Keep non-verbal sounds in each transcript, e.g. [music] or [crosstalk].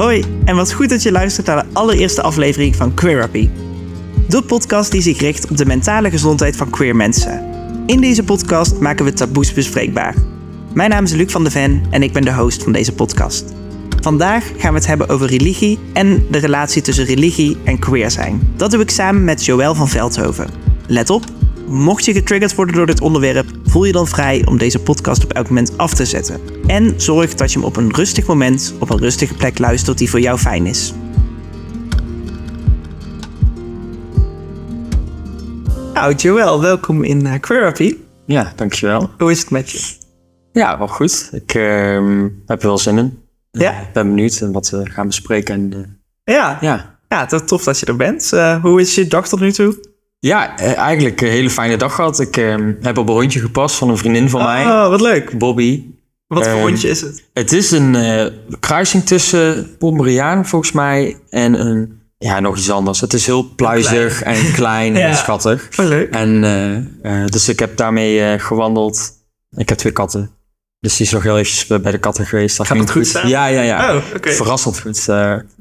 Hoi, en wat goed dat je luistert naar de allereerste aflevering van Queerapy. De podcast die zich richt op de mentale gezondheid van queer mensen. In deze podcast maken we taboes bespreekbaar. Mijn naam is Luc van de Ven en ik ben de host van deze podcast. Vandaag gaan we het hebben over religie en de relatie tussen religie en queer zijn. Dat doe ik samen met Joël van Veldhoven. Let op, mocht je getriggerd worden door dit onderwerp, voel je dan vrij om deze podcast op elk moment af te zetten. En zorg dat je hem op een rustig moment, op een rustige plek luistert die voor jou fijn is. Nou, Joël, welkom in uh, Queerapy. Ja, dankjewel. Hoe is het met je? Ja, wel goed. Ik ehm, heb er wel zin in. Ja? Ik ben benieuwd en wat we gaan bespreken. En, eh, Ja, ja, ja is tof dat je er bent. Eh, hoe is je dag tot nu toe? Ja eh, eigenlijk een hele fijne dag gehad. Ik ehm, heb op een rondje gepast van een vriendin van mij, Oh, wat leuk. Bobby. Wat voor Ehm, hondje is het? Het is een eh, kruising tussen Pomeranian volgens mij en een, ja, nog iets anders. Het is heel pluizig en klein [laughs] Ja. en schattig. Wat leuk. En eh, dus ik heb daarmee gewandeld. Ik heb twee katten. Dus die is nog heel eventjes bij de katten geweest. Dat Gaat ging het goed staan? Ja, ja, ja. Oh. Verrassend goed.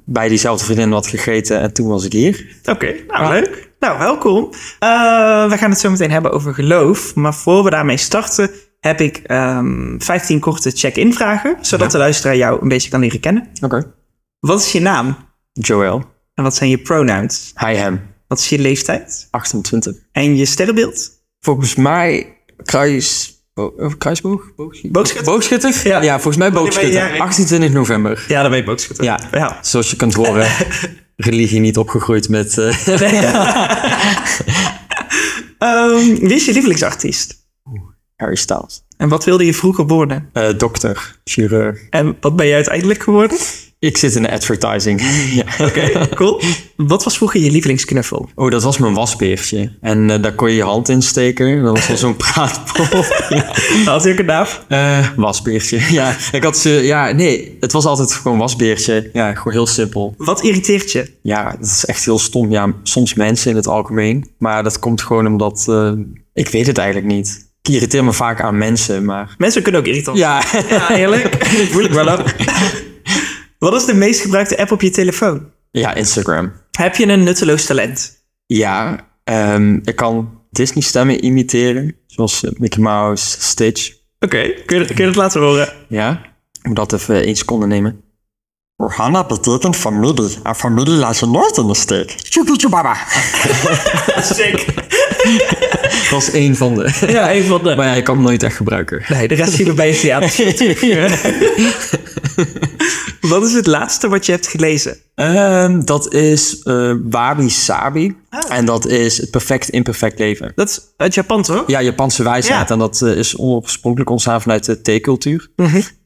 Bij diezelfde vriendin wat gegeten en toen was ik hier. Oké, nou Ja. leuk. Nou, welkom. Eh, we gaan het zo meteen hebben over geloof. Maar voor we daarmee starten, heb ik ehm 15 korte check-in vragen. Zodat Ja. de luisteraar jou een beetje kan leren kennen. Oké. Wat is je naam? Joel. En wat zijn je pronouns? Hi hem. Wat is je leeftijd? 28. En je sterrenbeeld? Volgens mij kruis... bo- of kruisboog? Boogschutter? Boogschutter? Boogschutter? Ja. Ja. volgens mij ben je boogschutter. jarig? 28 november. Ja, weet ik ook goed. Ja. ja. Zoals je kunt horen, [laughs] religie niet opgegroeid met... eh, [laughs] [laughs] Ehm, wie is je lievelingsartiest? Harry Styles. En wat wilde je vroeger worden? Eh, dokter, chirurg. En wat ben je uiteindelijk geworden? Ik zit in de advertising. [laughs] ja. Oké, cool. Wat was vroeger je lievelingsknuffel? Oh, dat was mijn wasbeertje. En eh, daar kon je je hand in steken. Dat was wel zo'n praatpop. Had je ook een naam? Eh, wasbeertje. [laughs] Ja, ik had ze. Ja, nee, het was altijd gewoon wasbeertje. Ja, gewoon heel simpel. Wat irriteert je? Ja, dat is echt heel stom. Ja, soms mensen in het algemeen. Maar dat komt gewoon omdat. eh, ik weet het eigenlijk niet. Ik irriteer me vaak aan mensen, maar. Mensen kunnen ook irritant Ja, Ja, eerlijk. [laughs] Voel ik wel ook. Wat is de meest gebruikte app op je telefoon? ja Instagram. Heb je een nutteloos talent? Ja, ehm, ik kan Disney-stemmen imiteren. Zoals eh, Mickey Mouse, Stitch. Oké, kun, je, kun je dat laten horen? Ja, ik moet dat even één seconde nemen. Ohana betekent familie. En familie laat je nooit in de steek. Chubaba. [laughs] Sick. Dat is één van de. [laughs] Ja, een van de... Maar ja, ik kan hem nooit echt gebruiken. Nee, de rest zien we bij je theater. [laughs] [laughs] Wat is het laatste wat je hebt gelezen? Ehm, dat is eh Wabi Sabi. En dat is het perfect imperfect leven. Dat is uit Japan, toch? Ja, Japanse wijsheid. Ja. En dat eh, is oorspronkelijk ontstaan vanuit de theecultuur.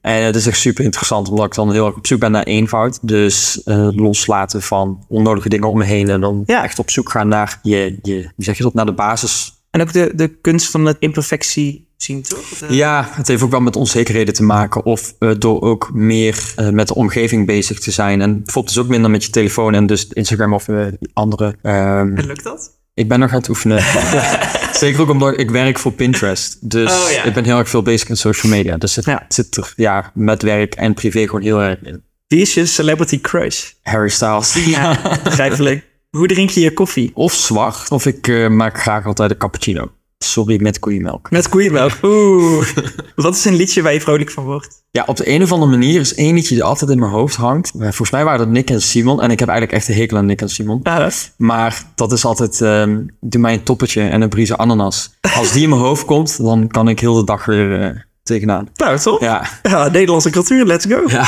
En het is echt super interessant, omdat ik dan heel erg op zoek ben naar eenvoud. Dus eh, loslaten van onnodige dingen om me heen. En dan Ja. echt op zoek gaan naar je, je, hoe zeg je dat, naar de basis. En ook de, de kunst van het imperfectie zien, toch? Eh, Ja, het heeft ook wel met onzekerheden te maken. Of eh, door ook meer eh, met de omgeving bezig te zijn. En bijvoorbeeld dus ook minder met je telefoon en dus Instagram of andere. ehm, En lukt dat? ik ben nog aan het oefenen. [laughs] Zeker ook omdat ik werk voor Pinterest. Dus Oh, ja. ik ben heel erg veel bezig in social media. Dus het Ja. zit er ja, met werk en privé gewoon heel erg in. Wie is je celebrity crush? Harry Styles. Ja. Begrijpelijk. Hoe drink je je koffie? Of zwart. Of ik eh, maak graag altijd een cappuccino. Sorry, met koeienmelk. Met koeienmelk. Oeh. Wat is een liedje waar je vrolijk van wordt? Ja, op de een of andere manier is één liedje die altijd in mijn hoofd hangt. Eh, Volgens mij waren dat Nick en Simon. En ik heb eigenlijk echt een hekel aan Nick en Simon. Ja, Maar dat is altijd, ehm, doe mij een toppetje en een brieze ananas. Als die in mijn hoofd komt, dan kan ik heel de dag weer eh, tegenaan. nou toch? Ja, Ja, Nederlandse cultuur, let's go. ja.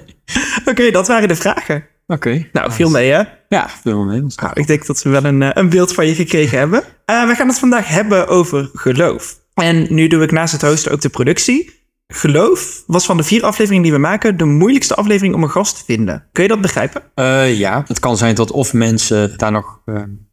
[laughs] Oké, dat waren de vragen. Oké. Nou, veel mee hè? Ja, veel mee. Nou, ik denk dat we wel een, eh, een beeld van je gekregen hebben. Eh, we gaan het vandaag hebben over geloof. En nu doe ik naast het hosten ook de productie. Geloof was van de vier afleveringen die we maken de moeilijkste aflevering om een gast te vinden. Kun je dat begrijpen? Eh, ja, het kan zijn dat of mensen daar nog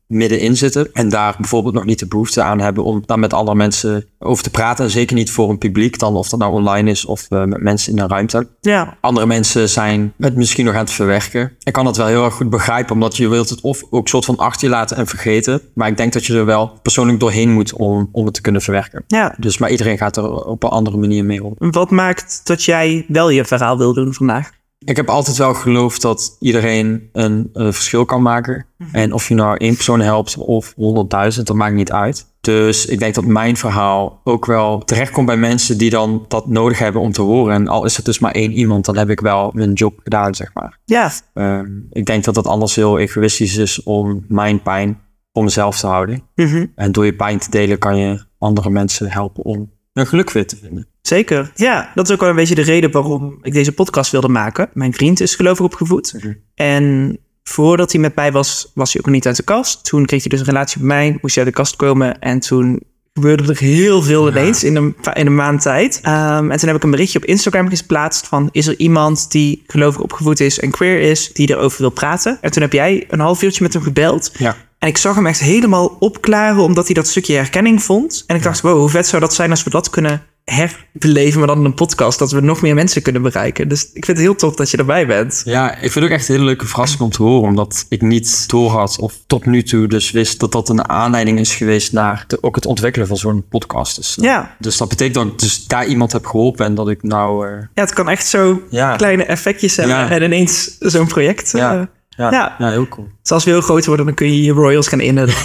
middenin zitten en daar bijvoorbeeld nog niet de behoefte aan hebben om daar met andere mensen over te praten. En zeker niet voor een publiek, dan of dat nou online is of eh, met mensen in een ruimte. Ja. Andere mensen zijn het misschien nog aan het verwerken. Ik kan dat wel heel erg goed begrijpen, omdat je wilt het of ook soort van achter je laten en vergeten. Maar ik denk dat je er wel persoonlijk doorheen moet om, om het te kunnen verwerken. ja. Dus, maar iedereen gaat er op een andere manier mee om. Wat maakt dat jij wel je verhaal wil doen vandaag? Ik heb altijd wel geloofd dat iedereen een eh, verschil kan maken. Mhm. En of je nou één persoon helpt of honderdduizend, dat maakt niet uit. Dus ik denk dat mijn verhaal ook wel terechtkomt bij mensen die dan dat nodig hebben om te horen. En al is het dus maar één iemand, dan heb ik wel mijn job gedaan, zeg maar. Ja, Ehm, ik denk dat dat anders heel egoïstisch is om mijn pijn voor mezelf te houden. mhm. En door je pijn te delen kan je andere mensen helpen om hun geluk weer te vinden. zeker. Ja, dat is ook wel een beetje de reden waarom ik deze podcast wilde maken. Mijn vriend is gelovig opgevoed. Mhm. En voordat hij met mij was, was hij ook nog niet uit de kast. Toen kreeg hij dus een relatie met mij, moest hij uit de kast komen. En toen gebeurde er heel veel ineens in een, in een maand tijd. Ehm, en toen heb ik een berichtje op Instagram geplaatst van... is er iemand die gelovig opgevoed is en queer is, die erover wil praten? En toen heb jij een half uurtje met hem gebeld. Ja. En ik zag hem echt helemaal opklaren, omdat hij dat stukje herkenning vond. En ik dacht, wow, hoe vet zou dat zijn als we dat kunnen herbeleven, maar dan in een podcast, dat we nog meer mensen kunnen bereiken. Dus ik vind het heel tof dat je erbij bent. Ja, ik vind het ook echt een hele leuke verrassing om te horen. Omdat ik niet door had of tot nu toe dus wist dat dat een aanleiding is geweest naar de, ook het ontwikkelen van zo'n podcast. Dus, Ja. dus dat betekent dat ik dus daar iemand heb geholpen en dat ik nou... eh, Ja, het kan echt zo ja, kleine effectjes hebben Ja. en ineens zo'n project. eh, Ja. Ja, ja. heel cool. Dus als we heel groot worden, dan kun je je royals gaan innen. [laughs]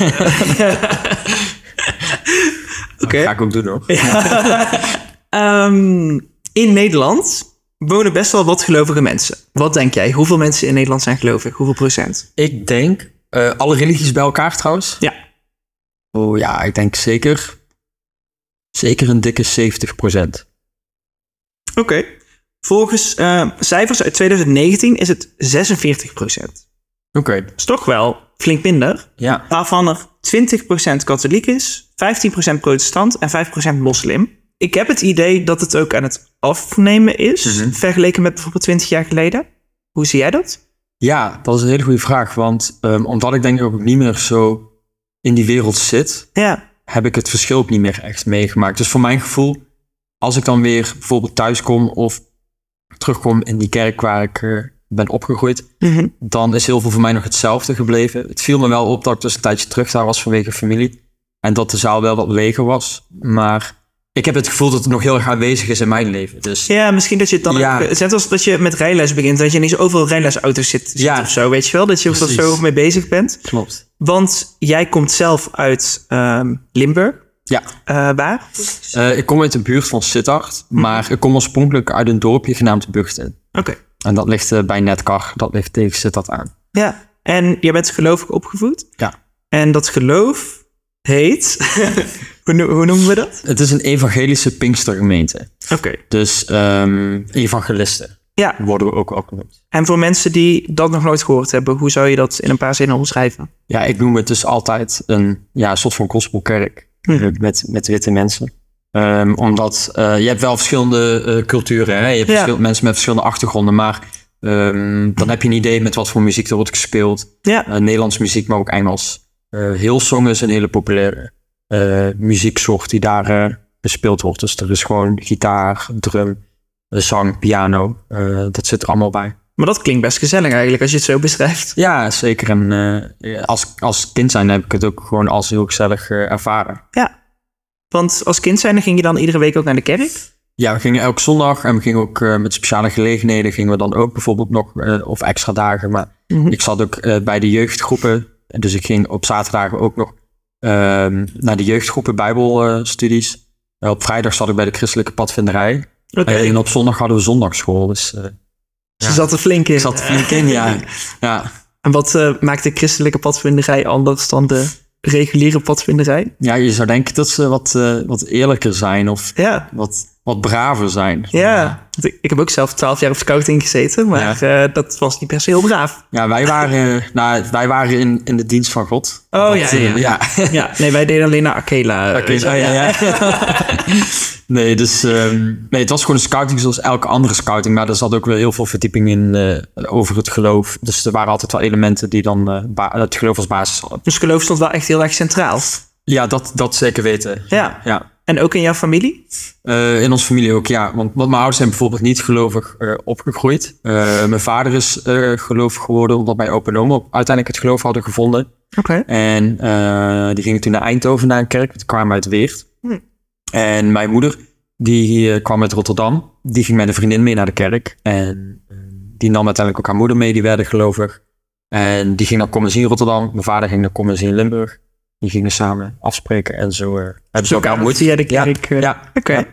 Oké. Dat ga ik ook doen hoor. [laughs] Ehm, in Nederland wonen best wel wat gelovige mensen. Wat denk jij? Hoeveel mensen in Nederland zijn gelovig? Hoeveel procent? Ik denk, eh, alle religies bij elkaar trouwens? Ja. Oh ja, ik denk zeker, zeker een dikke 70 procent. Oké. Volgens eh, cijfers uit 2019 is het 46 procent. Oké, Dat is toch wel flink minder. ja. Waarvan er 20% katholiek is, 15% protestant en 5% moslim. Ik heb het idee dat het ook aan het afnemen is, Mhm. vergeleken met bijvoorbeeld 20 jaar geleden. Hoe zie jij dat? Ja, dat is een hele goede vraag. Want ehm, omdat ik denk ik ook niet meer zo in die wereld zit, Ja, heb ik het verschil ook niet meer echt meegemaakt. Dus voor mijn gevoel, als ik dan weer bijvoorbeeld thuis kom of terugkom in die kerk waar ik ben opgegroeid, Mhm. dan is heel veel voor mij nog hetzelfde gebleven. Het viel me wel op dat ik dus een tijdje terug daar was vanwege familie. En dat de zaal wel wat leger was. Maar ik heb het gevoel dat het nog heel erg aanwezig is in mijn leven. Dus ja misschien dat je het dan Ja. ook... Net als dat je met rijles begint, dat je niet zo overal rijlesauto's zit, zit Ja. of zo, weet je wel? Dat je er zo mee bezig bent. klopt. Want jij komt zelf uit ehm, Limburg. Ja, Eh, waar? Eh, ik kom uit de buurt van Sittard. Maar ik kom oorspronkelijk uit een dorpje genaamd Bugten. Oké. En dat ligt eh, bij Netkar. Dat ligt tegen Sittard aan. Ja. En jij bent gelovig opgevoed? Ja. En dat geloof heet... [laughs] hoe, no- hoe noemen we dat? Het is een evangelische Pinkstergemeente. Oké. Dus ehm, evangelisten Ja, worden we ook wel genoemd. en voor mensen die dat nog nooit gehoord hebben, hoe zou je dat in een paar zinnen omschrijven? Ja, ik noem het dus altijd een ja, een soort van gospelkerk. Mhm. eh, Met, met witte mensen. Ehm, omdat eh, je hebt wel verschillende eh, culturen. Hè? Je hebt Ja. verschil- mensen met verschillende achtergronden. Maar ehm, dan heb je een idee met wat voor muziek er wordt gespeeld. Ja, Nederlands muziek, maar ook Engels. Hillsong is een hele populaire muzieksoort die daar gespeeld wordt. Dus er is gewoon gitaar, drum, zang, piano. dat zit er allemaal bij. Maar dat klinkt best gezellig eigenlijk als je het zo beschrijft. Ja, zeker. En eh, als, als kind zijn heb ik het ook gewoon als heel gezellig eh, ervaren. Ja. Want als kind zijnde ging je dan iedere week ook naar de kerk? Ja, we gingen elke zondag en we gingen ook eh, met speciale gelegenheden gingen we dan ook bijvoorbeeld nog, of extra dagen. Maar Mhm. ik zat ook bij de jeugdgroepen. Dus ik ging op zaterdagen ook nog ehm, naar de jeugdgroepen bijbelstudies. Op vrijdag zat ik bij de christelijke padvinderij. En op zondag hadden we zondagschool. Dus Ze zat er flink in. ik zat er flink in, ja. [laughs] ja. En wat eh, maakt de christelijke padvinderij anders dan de reguliere padvinderij? Ja, je zou denken dat ze wat, eh, wat eerlijker zijn of Ja, wat, wat braver zijn. ja. Ik, heb ook zelf twaalf jaar op scouting gezeten, maar eh, dat was niet per se heel braaf. Ja, wij waren, [laughs] nou, wij waren in, in de dienst van God. Oh, Dat, ja, eh, ja. [laughs] Ja, nee, wij deden alleen naar Akela. Oh, ja, ja. [laughs] nee, dus ehm, nee, het was gewoon een scouting zoals elke andere scouting. Maar er zat ook wel heel veel verdieping in eh, over het geloof. Dus er waren altijd wel elementen die dan ba- het geloof als basis hadden. Dus geloof stond wel echt heel erg centraal. Ja, dat, dat zeker weten. Ja. Ja. En ook in jouw familie? Eh, in onze familie ook, ja. Want, want mijn ouders zijn bijvoorbeeld niet gelovig eh, opgegroeid. Eh, mijn vader is gelovig geworden omdat mijn opa en oma uiteindelijk het geloof hadden gevonden. Oké. En die gingen toen naar Eindhoven naar een kerk. Die kwamen uit Weert. Hm. En mijn moeder, die kwam uit Rotterdam. Die ging met een vriendin mee naar de kerk. En die nam uiteindelijk ook haar moeder mee, die werden gelovig. En die ging naar Commons in Rotterdam. Mijn vader ging naar Commons in Limburg. Die gingen samen afspreken en zo eh, hebben ze elkaar ontmoet. De kerk. eh, Ja, Oké. Ja.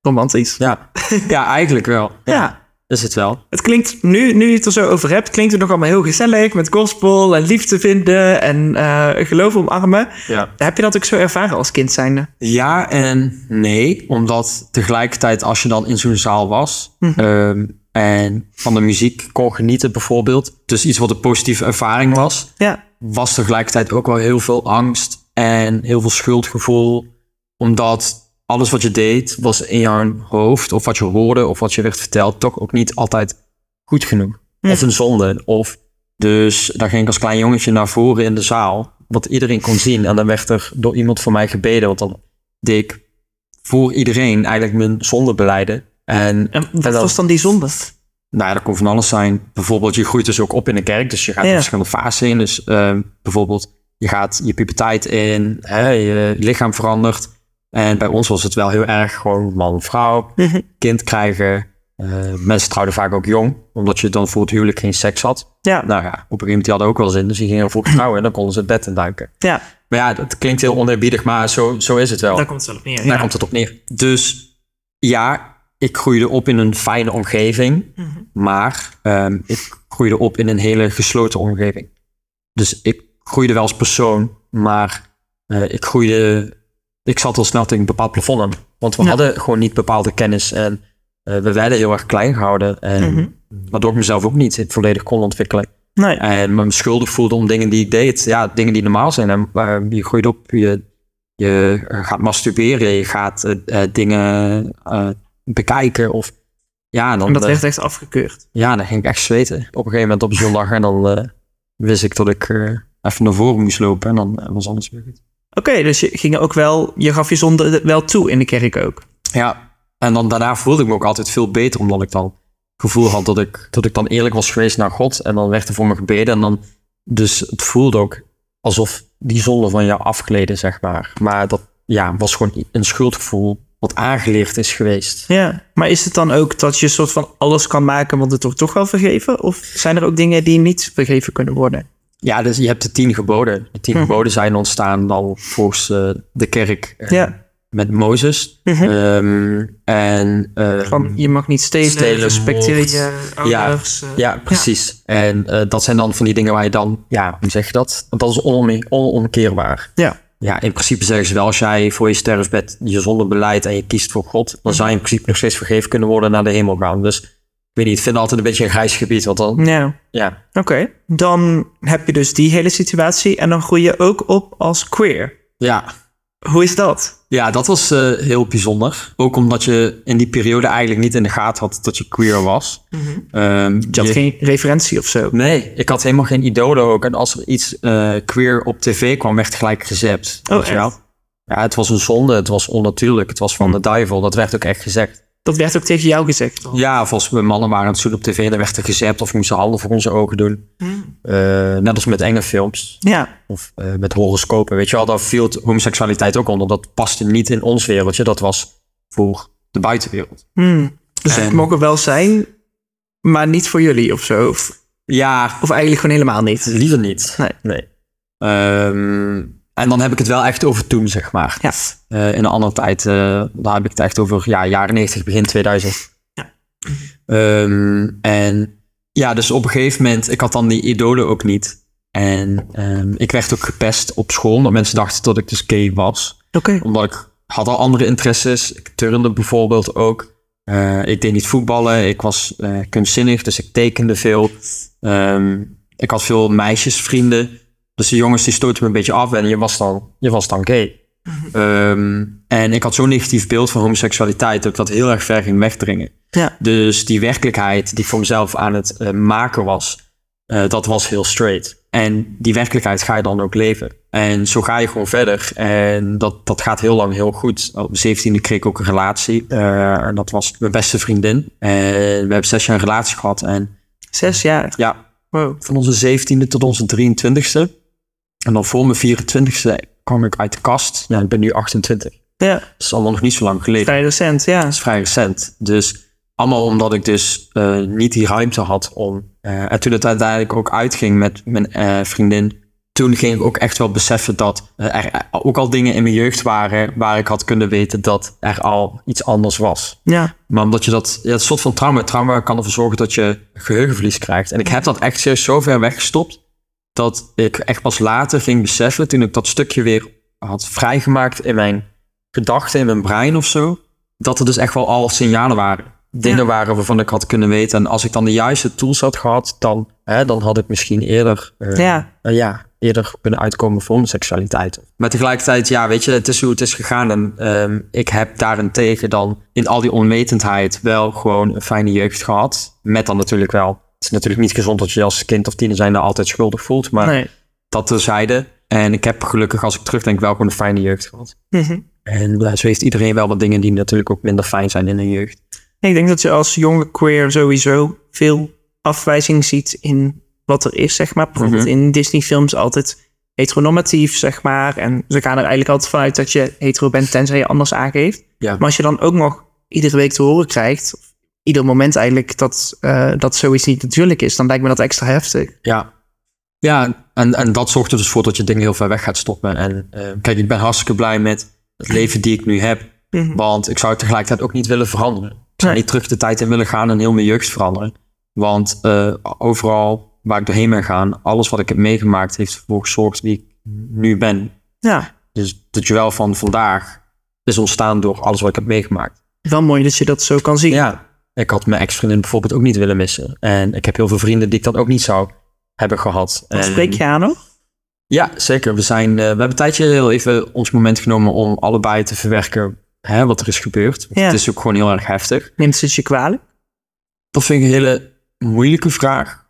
Romantisch. ja. [laughs] ja, eigenlijk wel. Ja. Ja, is het wel. Het klinkt, nu, nu je het er zo over hebt, klinkt het nog allemaal heel gezellig. Met gospel en liefde vinden en eh geloof omarmen. Ja. Heb je dat ook zo ervaren als kind zijnde? Ja en nee, omdat tegelijkertijd als je dan in zo'n zaal was ehm, en van de muziek kon genieten bijvoorbeeld, dus iets wat een positieve ervaring was, Ja. Was tegelijkertijd ook wel heel veel angst en heel veel schuldgevoel, omdat alles wat je deed was in jouw hoofd of wat je hoorde of wat je werd verteld toch ook niet altijd goed genoeg. Ja. Of een zonde. Of dus daar ging ik als klein jongetje naar voren in de zaal, wat iedereen kon zien. En dan werd er door iemand voor mij gebeden, want dan deed ik voor iedereen eigenlijk mijn zonde beleiden. En, En wat en was dan die zonde? Nou ja, dat kon van alles zijn. Bijvoorbeeld, je groeit dus ook op in de kerk. Dus je gaat Ja. in verschillende fasen in. Dus ehm, bijvoorbeeld, je gaat je puberteit in. Hè, je lichaam verandert. En bij ons was het wel heel erg gewoon man, vrouw, Mhm. kind krijgen. Eh, mensen trouwden vaak ook jong. Omdat je dan voor het huwelijk geen seks had. Ja. Nou ja, op een gegeven moment die hadden ook wel zin. Dus die gingen vroeg [clears throat] trouwen en dan konden ze het bed in duiken. Ja, Maar ja, dat klinkt heel oneerbiedig, maar zo, zo is het wel. daar komt het wel op neer. Daar Ja. komt het op neer. Dus ja, ik groeide op in een fijne omgeving. Mhm. Maar ehm, ik groeide op in een hele gesloten omgeving. Dus ik groeide wel als persoon, maar eh, ik groeide... Ik zat al snel tegen een bepaald plafond aan. Want we Ja. hadden gewoon niet bepaalde kennis. En eh, we werden heel erg klein gehouden. En Mhm. waardoor ik mezelf ook niet volledig kon ontwikkelen. Nee. En me schuldig voelde om dingen die ik deed. Ja, dingen die normaal zijn. En, eh, je groeit op, je, je gaat masturberen, je gaat eh, dingen bekijken. Of, ja, dan, En dat werd echt afgekeurd. ja, dan ging ik echt zweten. Op een gegeven moment op zondag en dan eh, wist ik dat ik eh, even naar voren moest lopen. En dan eh, was alles weer goed. Oké, dus je ging ook wel, je gaf je zonde wel toe in de kerk ook. Ja, en dan daarna voelde ik me ook altijd veel beter. Omdat ik dan het gevoel had dat ik, dat ik dan eerlijk was geweest naar God. En dan werd er voor me gebeden. En dan, dus het voelde ook alsof die zonde van jou afgleden, zeg maar. Maar dat ja, was gewoon een schuldgevoel wat aangeleerd is geweest. Ja, maar is het dan ook dat je een soort van alles kan maken, want het wordt toch wel vergeven? Of zijn er ook dingen die niet vergeven kunnen worden? Ja, dus je hebt de tien geboden. De tien Mhm. geboden zijn ontstaan dan volgens eh, de kerk eh, Ja, met Mozes. Mhm. Ehm, en eh, van je mag niet stelen, stelen, respecteer moord. je ouders. eh. Ja, precies. En eh, dat zijn dan van die dingen waar je dan, ja, hoe zeg je dat? Want dat is onom- onomkeerbaar. Ja. Ja, in principe zeggen ze wel, als jij voor je sterfbed je zonde beleidt en je kiest voor God, dan zou je in principe nog steeds vergeven kunnen worden naar de hemel gaan. Dus ik weet niet, ik vind het altijd een beetje een grijs gebied, want dan, Ja, ja. oké. Dan heb je dus die hele situatie en dan groei je ook op als queer. Ja, Hoe is dat? ja dat was eh, heel bijzonder. Ook omdat je in die periode eigenlijk niet in de gaten had dat je queer was. Ehm, Je had je- geen referentie of zo. Nee, ik had helemaal geen idolen ook. En als er iets eh, queer op tv kwam, werd gelijk gezept. Oh, echt? Ja, het was een zonde, het was onnatuurlijk, het was van de duivel. Dat werd ook echt gezegd. Dat werd ook tegen jou gezegd. Ja, of als we mannen waren het zoenen op tv, dan werd er gezept of moesten handen voor onze ogen doen. Eh, net als met enge films Ja, of eh, met horoscopen. Weet je wel, daar viel homoseksualiteit ook onder. Dat paste niet in ons wereldje, dat was voor de buitenwereld. Hmm. dus het mogen wel zijn, maar niet voor jullie of zo. Of, Ja, of eigenlijk gewoon helemaal niet. liever niet. Nee. Ehm, en dan heb ik het wel echt over toen, zeg maar. Ja. Eh, in een andere tijd, eh daar heb ik het echt over ja, jaren 90, begin 2000. Ja. Ehm, en ja, dus op een gegeven moment, ik had dan die idolen ook niet. En ehm, ik werd ook gepest op school, omdat mensen dachten dat ik dus gay was. Oké. Omdat ik had al andere interesses. Ik turnde bijvoorbeeld ook. Eh, ik deed niet voetballen. Ik was kunstzinnig, dus ik tekende veel. Ehm, ik had veel meisjesvrienden. Dus de jongens die stoten me een beetje af en je was dan, je was dan gay. Ehm, en ik had zo'n negatief beeld van homoseksualiteit dat ik dat heel erg ver ging wegdringen. Ja. Dus die werkelijkheid die ik voor mezelf aan het eh, maken was, eh, dat was heel straight. En die werkelijkheid ga je dan ook leven. En zo ga je gewoon verder. En dat, dat gaat heel lang heel goed. Op mijn zeventiende kreeg ik ook een relatie. Eh, en dat was mijn beste vriendin. En we hebben zes jaar een relatie gehad. En Zes jaar. ja, Wow. van onze zeventiende tot onze 23ste. En dan voor mijn 24ste kwam ik uit de kast. Ja, ik ben nu 28. Ja, Dat is allemaal nog niet zo lang geleden. vrij recent, ja. Dat is vrij recent. Dus Allemaal omdat ik dus eh, niet die ruimte had om. eh, en toen het uiteindelijk ook uitging met mijn eh, vriendin. Toen ging ik ook echt wel beseffen dat er ook al dingen in mijn jeugd waren. waar ik had kunnen weten dat er al iets anders was. Ja. Maar omdat je dat. Ja, het soort van trauma. Trauma kan ervoor zorgen dat je geheugenverlies krijgt. En ik heb dat echt serieus zo ver weggestopt. Dat ik echt pas later ging beseffen. toen ik dat stukje weer had vrijgemaakt in mijn gedachten, in mijn brein of zo. dat er dus echt wel al signalen waren. Dingen Ja. waren waarvan ik had kunnen weten. En als ik dan de juiste tools had gehad. dan, hè, dan had ik misschien eerder. eh, Ja. eh, ja, eerder kunnen uitkomen voor mijn seksualiteit. Maar tegelijkertijd, ja, weet je, het is hoe het is gegaan. En ehm, ik heb daarentegen dan in al die onwetendheid wel gewoon een fijne jeugd gehad. Met dan natuurlijk wel. Is natuurlijk niet gezond dat je als kind of tiener zijn altijd schuldig voelt. Maar Nee. dat terzijde. En ik heb gelukkig, als ik terugdenk, wel gewoon een fijne jeugd gehad. Mhm. En zo heeft iedereen wel wat dingen die natuurlijk ook minder fijn zijn in hun jeugd. Ik denk dat je als jonge queer sowieso veel afwijzing ziet in wat er is, zeg maar. Bijvoorbeeld Mhm. in Disney-films altijd heteronormatief, zeg maar. En ze gaan er eigenlijk altijd vanuit dat je hetero bent, tenzij je anders aangeeft. Ja. Maar als je dan ook nog iedere week te horen krijgt, of ieder moment eigenlijk, dat, eh, dat zoiets niet natuurlijk is, dan lijkt me dat extra heftig. Ja, ja en, en dat zorgt er dus voor dat je dingen heel ver weg gaat stoppen. En eh, kijk, ik ben hartstikke blij met het leven die ik nu heb. Mhm. Want ik zou tegelijkertijd ook niet willen veranderen. Ik zou Nee. niet terug de tijd in willen gaan en heel mijn jeugd veranderen. Want eh, overal waar ik doorheen ben gaan, alles wat ik heb meegemaakt, heeft ervoor gezorgd wie ik nu ben. Ja, Dus de Joel van vandaag is ontstaan door alles wat ik heb meegemaakt. wel mooi dat je dat zo kan zien. Ja, ik had mijn ex-vriendin bijvoorbeeld ook niet willen missen. En ik heb heel veel vrienden die ik dat ook niet zou hebben gehad. Wat En- spreek je aan nog? Ja, zeker. We, zijn, eh, we hebben een tijdje heel even ons moment genomen om allebei te verwerken hè, wat er is gebeurd. Ja. Het is ook gewoon heel erg heftig. Neemt ze je kwalijk? Dat vind ik een hele moeilijke vraag.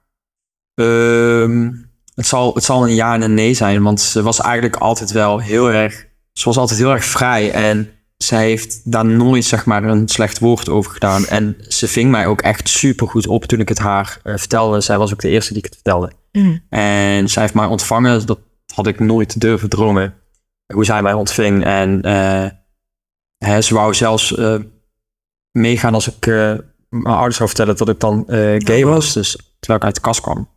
Ehm, het, zal, het zal een ja en een nee zijn, want ze was eigenlijk altijd wel heel erg... Ze was altijd heel erg vrij en zij heeft daar nooit zeg maar een slecht woord over gedaan. En ze ving mij ook echt super goed op toen ik het haar eh, vertelde. Zij was ook de eerste die ik het vertelde. En zij heeft mij ontvangen. Dat had ik nooit durven dromen. Hoe zij mij ontving. En eh, hè, ze wou zelfs eh, meegaan als ik mijn ouders zou vertellen dat ik dan gay was. Dus terwijl ik uit de kast kwam.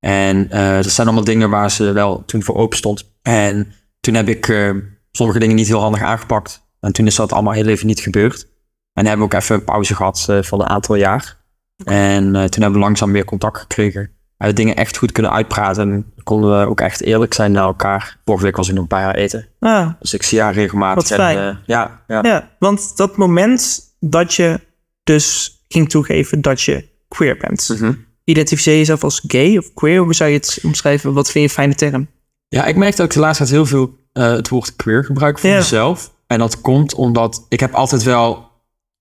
En dat zijn allemaal dingen waar ze wel toen voor open stond. En toen heb ik sommige dingen niet heel handig aangepakt. En toen is dat allemaal heel even niet gebeurd. En hebben we ook even een pauze gehad eh, van een aantal jaar. En eh, toen hebben we langzaam weer contact gekregen. We dingen echt goed kunnen uitpraten. En konden we ook echt eerlijk zijn naar elkaar. Vorige week was ik nog bij haar eten. Ah, Dus ik zie haar regelmatig. Wat en, fijn. eh, ja, ja. Ja, want dat moment dat je dus ging toegeven dat je queer bent. Mhm. Identificeer je jezelf als gay of queer? Hoe zou je het omschrijven? Wat vind je een fijne term? Ja, ik merk dat ik de laatste tijd heel veel het woord queer gebruik voor Ja. mezelf. En dat komt omdat ik heb altijd wel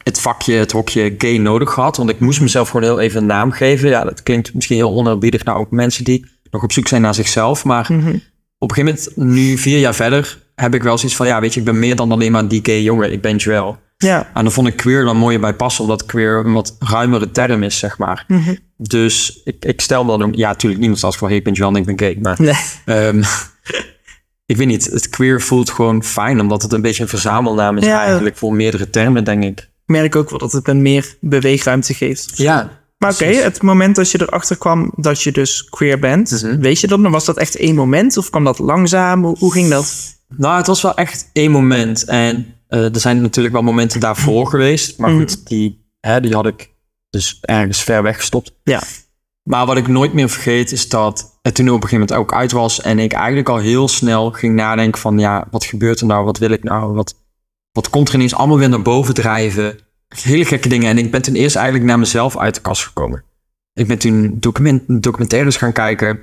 het vakje, het hokje gay nodig gehad. Want ik moest mezelf gewoon heel even een naam geven. Ja, dat klinkt misschien heel onerbiedig naar ook mensen die nog op zoek zijn naar zichzelf. Maar Mhm. op een gegeven moment, nu vier jaar verder, heb ik wel zoiets van... Ja, weet je, ik ben meer dan alleen maar die gay jongen. Ik ben Joel. Ja. En dan vond ik queer dan mooier bij passen, omdat queer een wat ruimere term is, zeg maar. Mhm. Dus ik, ik stel me dan ook... Ja, natuurlijk niemand als van, hey, ik ben Joel en ik ben gay. Maar Nee. Ehm, [laughs] ik weet niet, het queer voelt gewoon fijn, omdat het een beetje een verzamelnaam is Ja. eigenlijk voor meerdere termen, denk ik. Ik merk ook wel dat het een meer beweegruimte geeft. Ja. Maar oké, het moment dat je erachter kwam dat je dus queer bent, Mhm. weet je dat? Was dat echt één moment of kwam dat langzaam? Hoe, ging dat? Nou, het was wel echt één moment. En eh, er zijn natuurlijk wel momenten daarvoor geweest. Maar goed, die, hè, die had ik dus ergens ver weggestopt. Ja. Maar wat ik nooit meer vergeet is dat het toen op een gegeven moment ook uit was. En ik eigenlijk al heel snel ging nadenken van... Ja, wat gebeurt er nou? Wat wil ik nou? Wat, wat komt er ineens allemaal weer naar boven drijven? Hele gekke dingen. En ik ben toen eerst eigenlijk naar mezelf uit de kast gekomen. Ik ben toen document, documentaires gaan kijken.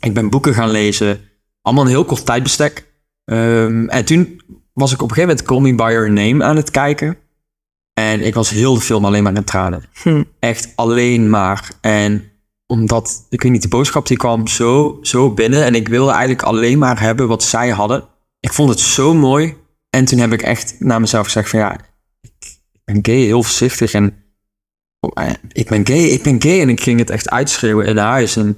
Ik ben boeken gaan lezen. Allemaal een heel kort tijdbestek. Ehm, en toen was ik op een gegeven moment Call Me By Your Name aan het kijken. En ik was heel de film alleen maar in tranen. Hm. Echt alleen maar. En omdat, ik weet niet, de boodschap die kwam zo, zo binnen. En ik wilde eigenlijk alleen maar hebben wat zij hadden. Ik vond het zo mooi. En toen heb ik echt naar mezelf gezegd van ja, ik, ben gay, heel voorzichtig. En oh, eh, ik ben gay, ik ben gay. En ik ging het echt uitschreeuwen in huis. En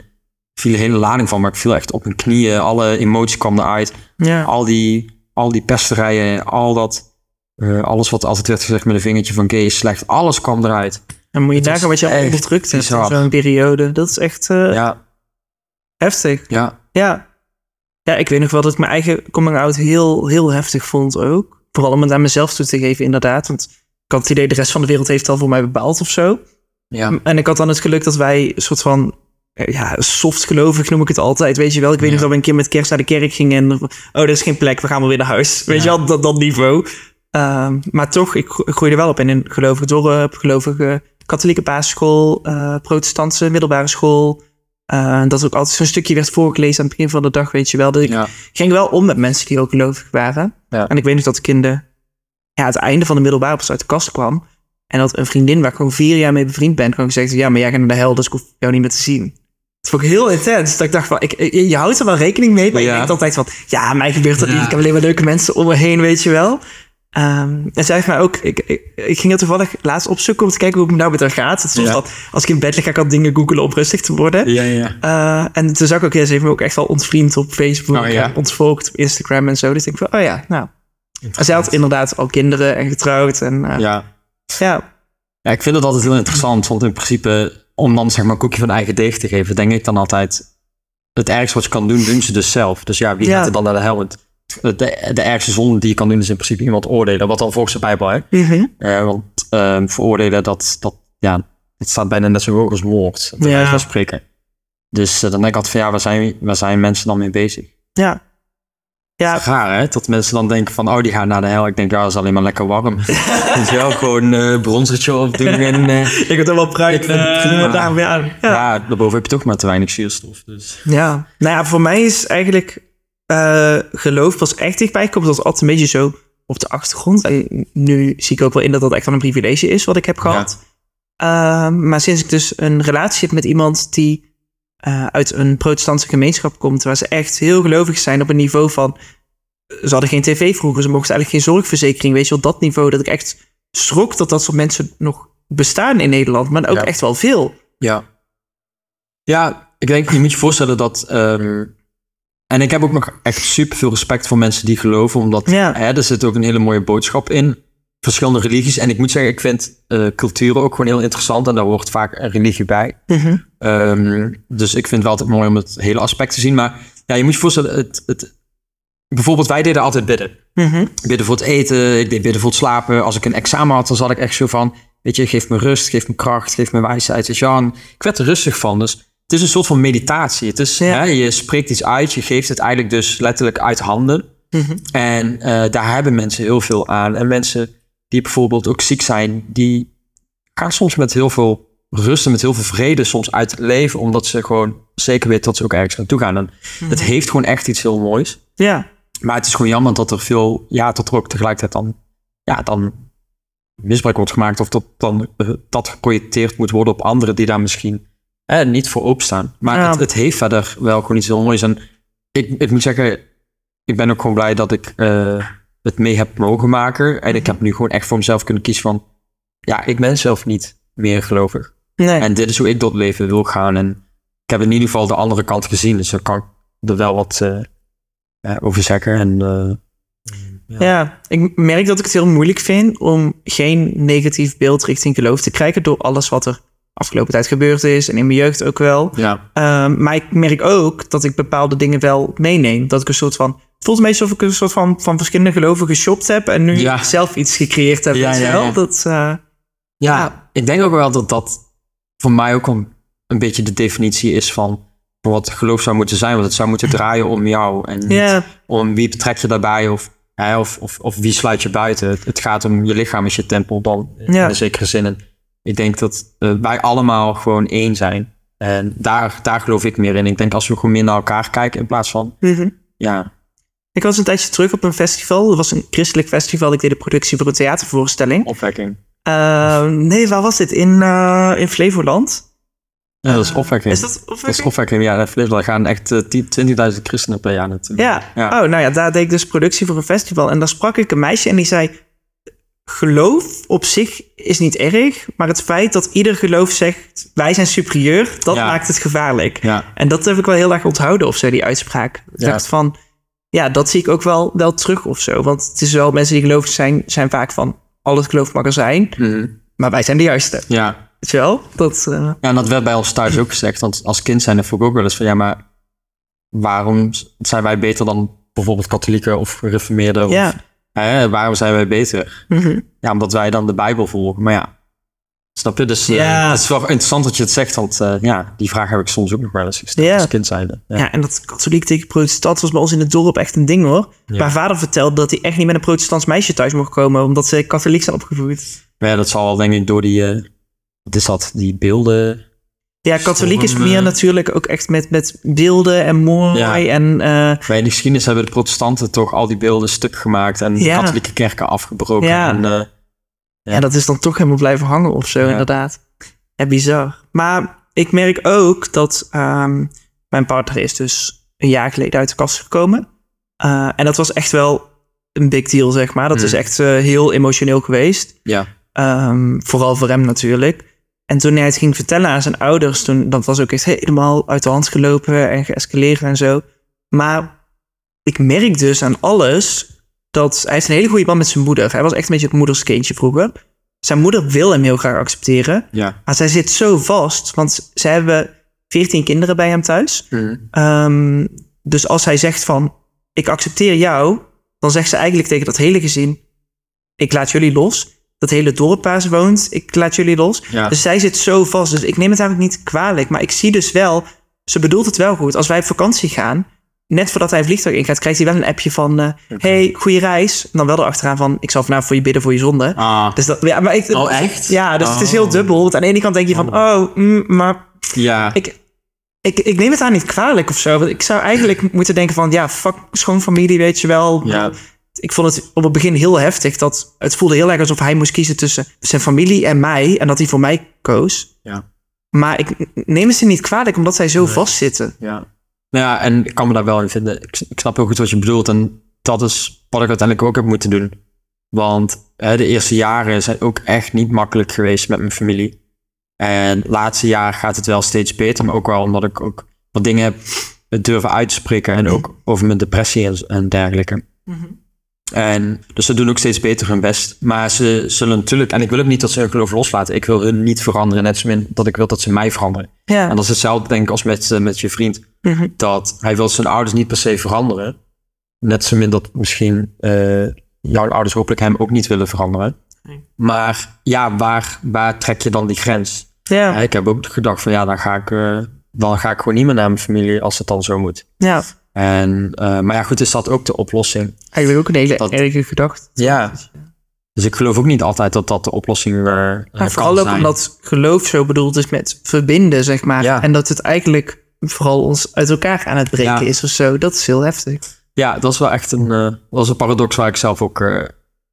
viel een hele lading van, maar ik viel echt op mijn knieën. Alle emoties kwamen eruit Ja. al die, al die pesterijen, al dat, Eh, alles wat altijd werd gezegd met een vingertje van gay is slecht. Alles kwam eruit. En moet je nagaan wat je al echt onderdrukt hebt in zo'n periode. Dat is echt eh, Ja, heftig. ja. Ja. Ja, ik weet nog wel dat ik mijn eigen coming-out heel, heel heftig vond ook. Vooral om het aan mezelf toe te geven, inderdaad. Want ik had het idee, de rest van de wereld heeft het al voor mij bepaald of zo. ja. En ik had dan het geluk dat wij een soort van... eh, Ja, soft gelovig noem ik het altijd, weet je wel. Ik weet Ja. nog dat we een keer met kerst naar de kerk gingen... en oh, er is geen plek, we gaan wel weer naar huis. Weet Ja. je wel, dat, dat niveau. Ehm, maar toch, ik groeide wel op in een gelovig dorp... gelovige katholieke basisschool... eh, protestantse middelbare school... Eh, dat ook altijd zo'n stukje werd voorgelezen aan het begin van de dag, weet je wel. Dus ik ja. ging wel om met mensen die ook gelovig waren. Ja. En ik weet nog dat ik in de, ja, het einde van de middelbare pas uit de kast kwam. En dat een vriendin waar ik gewoon vier jaar mee bevriend ben, gewoon gezegd ja, maar jij gaat naar de hel, dus ik hoef jou niet meer te zien. Dat vond ik heel intens. Dat ik dacht van, ik, je houdt er wel rekening mee, maar je denkt altijd van, ja, mij gebeurt dat Ja. niet. Ik heb alleen maar leuke mensen om me heen, weet je wel. Ehm, en zij heeft mij ook, ik, ik, ik ging er toevallig laatst opzoeken om te kijken hoe het me nou met haar gaat. Het is soms Ja. dat als ik in bed lig, ga ik al dingen googelen om rustig te worden. Ja, ja. Eh, en toen zag ik ook, ja, ze heeft me ook echt wel ontvriend op Facebook. Oh, ja. ontvolgd op Instagram en zo. Dus ik denk van, oh ja, nou. Zij had inderdaad al kinderen en getrouwd. En eh, ja. Ja. Ja, ik vind het altijd heel interessant. Want in principe, om dan zeg maar een koekje van eigen deeg te geven, denk ik dan altijd. Het ergste wat je kan doen, doen ze dus zelf. Dus ja, wie gaat er dan naar de hel? Want De, de ergste zonde die je kan doen is in principe iemand oordelen. Wat dan volgens de Bijbel, hè? Mhm. Eh, want ehm veroordelen, dat, dat, ja, het staat bijna net zo hoog als moord. Dat Ja. spreken. Dus eh, dan denk ik altijd van ja, waar zijn, waar zijn mensen dan mee bezig? Ja. Ja, Raar hè, dat mensen dan denken van oh die gaan naar de hel. Ik denk ja, dat is alleen maar lekker warm. [laughs] Je wel, gewoon eh bronzertje opdoen en [laughs] ik heb er wel pruik. Ik vind het prima. daar weer aan. Ja. ja. daarboven heb je toch maar te weinig zuurstof. Dus. Ja, nou ja, voor mij is eigenlijk eh, geloof pas echt dichtbij gekomen. Dat was altijd een beetje zo op de achtergrond. En nu zie ik ook wel in dat dat echt wel een privilege is wat ik heb gehad. Ehm, maar sinds ik dus een relatie heb met iemand die eh, uit een protestantse gemeenschap komt, waar ze echt heel gelovig zijn op een niveau van. Ze hadden geen tv vroeger, ze mochten eigenlijk geen zorgverzekering. Weet je wel, dat niveau dat ik echt schrok dat dat soort mensen nog bestaan in Nederland, maar ook Ja. echt wel veel. Ja. Ja, ik denk, je moet je voorstellen dat... ehm, en ik heb ook nog echt super veel respect voor mensen die geloven, omdat Ja. hè, er zit ook een hele mooie boodschap in. Verschillende religies. En ik moet zeggen, ik vind eh culturen ook gewoon heel interessant en daar hoort vaak een religie bij. Ehm, dus ik vind het wel altijd mooi om het hele aspect te zien. Maar ja, je moet je voorstellen, het, het, bijvoorbeeld wij deden altijd bidden. Mhm. Bidden voor het eten, ik deed bidden voor het slapen. Als ik een examen had, dan zat ik echt zo van... Weet je, geef me rust, geef me kracht, geef me wijsheid. Weet je, wel. En ik werd er rustig van. Dus het is een soort van meditatie. Het is, Ja. hè, je spreekt iets uit, je geeft het eigenlijk dus letterlijk uit handen. Mhm. En eh, daar hebben mensen heel veel aan. En mensen die bijvoorbeeld ook ziek zijn, die gaan soms met heel veel rust en met heel veel vrede soms uit het leven, omdat ze gewoon zeker weten dat ze ook ergens naartoe gaan. En het heeft gewoon echt iets heel moois. Ja, Maar het is gewoon jammer dat er veel, ja, dat er ook tegelijkertijd dan, ja, dan misbruik wordt gemaakt of dat dan eh, dat geprojecteerd moet worden op anderen die daar misschien eh, niet voor openstaan. Maar Ja. het, het heeft verder wel gewoon iets heel moois. En ik, ik moet zeggen, ik ben ook gewoon blij dat ik eh, het mee heb mogen maken. En ik heb nu gewoon echt voor mezelf kunnen kiezen van, ja, ik ben zelf niet meer gelovig. nee. En dit is hoe ik door het leven wil gaan. En ik heb in ieder geval de andere kant gezien. Dus dan kan ik er wel wat eh, ja, over zeggen. En eh, Ja. ik merk dat ik het heel moeilijk vind om geen negatief beeld richting geloof te krijgen door alles wat er afgelopen tijd gebeurd is en in mijn jeugd ook wel. ja, Ehm, maar ik merk ook dat ik bepaalde dingen wel meeneem. Dat ik een soort van. Het voelt beetje alsof ik een soort van, van verschillende geloven geshopt heb en nu Ja. zelf iets gecreëerd heb. Ja, wel? Dat, eh, ja, Ja. ik denk ook wel dat dat voor mij ook een, een beetje de definitie is van, wat geloof zou moeten zijn. Want het zou moeten draaien om jou. En niet om wie betrek je daarbij of, hè, of, of, of wie sluit je buiten. Het, het gaat om je lichaam is je tempel dan in zekere zin. En ik denk dat eh, wij allemaal gewoon één zijn. En daar, daar geloof ik meer in. Ik denk als we gewoon meer naar elkaar kijken in plaats van, mhm. ja, Ik was een tijdje terug op een festival. Dat was een christelijk festival. Ik deed de productie voor een theatervoorstelling. opwekking. Ehm, nee, waar was dit? In, eh, in Flevoland. Ja, dat is opwekking. Is dat Dat is opwekking, ja. Daar gaan echt eh, 10 20.000 christenen per jaar naartoe. Ja. Ja. Oh, nou ja, daar deed ik dus productie voor een festival. En daar sprak ik een meisje en die zei... Geloof op zich is niet erg, maar het feit dat ieder geloof zegt... wij zijn superieur, dat Ja. maakt het gevaarlijk. Ja, En dat heb ik wel heel erg onthouden of zo, die uitspraak. Ik Ja. dacht van... ja, dat zie ik ook wel, wel terug of zo. Want het is wel, mensen die gelovig zijn, zijn vaak van, al het geloof mag er zijn, maar wij zijn de juiste. Ja. Weet je wel? Dat, eh, ja, en dat werd bij ons thuis ook gezegd. Want als kind zijn er voor ook wel eens van, ja, maar waarom zijn wij beter dan bijvoorbeeld katholieken of gereformeerden? Of, ja. Hè, waarom zijn wij beter? Mhm. Ja, omdat wij dan de Bijbel volgen. Maar ja, snap je? Dus eh, Ja. het is wel interessant dat je het zegt. Want eh, ja, die vraag heb ik soms ook nog wel eens gesteld Ja. als kind zijnde. Ja. Ja. en dat katholiek tegen protestant was bij ons in het dorp echt een ding hoor. Ja. Mijn vader vertelde dat hij echt niet met een protestants meisje thuis mocht komen, omdat ze katholiek zijn opgevoed. Ja, dat zal wel denk ik door die, wat is dat, die beelden. Ja, katholiek is meer eh, natuurlijk ook echt met, met beelden en mooi Ja. en... eh, Bij de geschiedenis hebben de protestanten toch al die beelden stuk gemaakt en Ja. katholieke kerken afgebroken. Ja. En, eh, Ja. Dat is dan toch helemaal blijven hangen of zo, inderdaad. Ja, bizar. Maar ik merk ook dat ehm, mijn partner is dus een jaar geleden uit de kast gekomen. En dat was echt wel een big deal, zeg maar. Dat Mm. is echt eh, heel emotioneel geweest. ja. Ehm, vooral voor hem natuurlijk. En toen hij het ging vertellen aan zijn ouders, toen, dat was ook echt helemaal uit de hand gelopen en geëscaleerd en zo. Maar ik merk dus aan alles dat hij heeft een hele goede band met zijn moeder. Hij was echt een beetje het moederskindje vroeger. Zijn moeder wil hem heel graag accepteren, Ja. maar zij zit zo vast, want ze hebben 14 kinderen bij hem thuis. Mhm. Ehm, dus als hij zegt van, ik accepteer jou, dan zegt ze eigenlijk tegen dat hele gezin, ik laat jullie los. Dat hele dorp waar ze woont, ik laat jullie los. Ja. Dus zij zit zo vast. Dus ik neem het eigenlijk niet kwalijk. Maar ik zie dus wel, ze bedoelt het wel goed. Als wij op vakantie gaan, net voordat hij een vliegtuig ingaat, krijgt hij wel een appje van, eh, hey, goede reis. En dan wel erachteraan van, ik zal vanavond voor je bidden voor je zonde. Ah. Dus dat, ja, maar ik, Oh, echt? Ja, dus het is heel Oh. dubbel. Want aan de ene kant denk je van, oh, mm, maar Ja. ik, ik, ik neem het daar niet kwalijk of zo. Want ik zou eigenlijk moeten denken van... ja, fuck schoonfamilie, weet je wel. Ja. Ik vond het op het begin heel heftig. Dat het voelde heel erg alsof hij moest kiezen tussen zijn familie en mij. En dat hij voor mij koos. Ja. Maar ik neem het ze niet kwalijk omdat zij zo vastzitten. Ja. Nou ja, en ik kan me daar wel in vinden. Ik, ik snap heel goed wat je bedoelt. En dat is wat ik uiteindelijk ook heb moeten doen. Want hè, de eerste jaren zijn ook echt niet makkelijk geweest met mijn familie. En de laatste jaar gaat het wel steeds beter. Maar ook wel omdat ik ook wat dingen heb durven uit te spreken. En ook over mijn depressie en, en dergelijke. En dus ze doen ook steeds beter hun best. Maar ze zullen natuurlijk... En ik wil ook niet dat ze hun geloof loslaten. Ik wil hun niet veranderen. Net zo min dat ik wil dat ze mij veranderen. Ja. En dat is hetzelfde denk ik als met, eh, met je vriend. Mhm. Dat hij wil zijn ouders niet per se veranderen. Net zo min dat misschien eh, jouw ouders hopelijk hem ook niet willen veranderen. Nee. Maar ja, waar, waar trek je dan die grens? Ja. Ja, ik heb ook gedacht van ja, dan ga ik, eh, dan ga ik gewoon niet meer naar mijn familie als het dan zo moet. ja. En, eh, maar ja, goed, is dat ook de oplossing? Eigenlijk ook een hele Dat- erge gedachte. Ja. Dus ik geloof ook niet altijd dat dat de oplossing uh, Maar vooral ook omdat geloof zo bedoeld is met verbinden, zeg maar. Ja. En dat het eigenlijk vooral ons uit elkaar aan het breken Ja. is of zo. Dat is heel heftig. Ja, dat is wel echt een, eh, dat was een paradox waar ik zelf ook eh,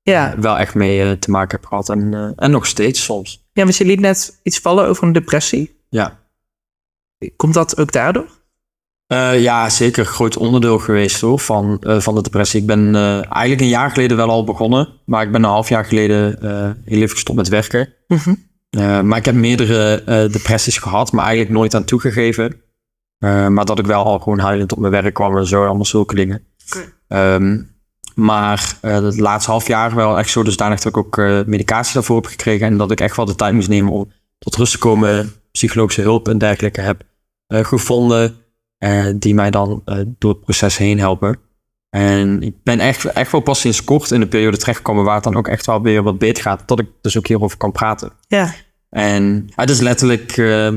Ja. wel echt mee eh, te maken heb gehad. En, eh, en nog steeds soms. Ja, want je liet net iets vallen over een depressie. Ja. Komt dat ook daardoor? Eh, ja, zeker groot onderdeel geweest hoor, van, eh, van de depressie. Ik ben eh, eigenlijk een jaar geleden wel al begonnen. Maar ik ben een half jaar geleden heel even gestopt met werken. Mhm. Maar ik heb meerdere depressies gehad, maar eigenlijk nooit aan toegegeven. Maar dat ik wel al gewoon huilend op mijn werk kwam en zo, allemaal zulke dingen. Ehm, maar het laatste half jaar wel echt zo dusdanig dat ik ook medicatie daarvoor heb gekregen. En dat ik echt wel de tijd moest nemen om tot rust te komen. Psychologische hulp en dergelijke heb gevonden. Eh, die mij dan eh, door het proces heen helpen. En ik ben echt, echt wel pas sinds kort in de periode terechtgekomen waar het dan ook echt wel weer wat beter gaat. Dat ik dus ook hierover kan praten. Ja, En het is letterlijk, eh,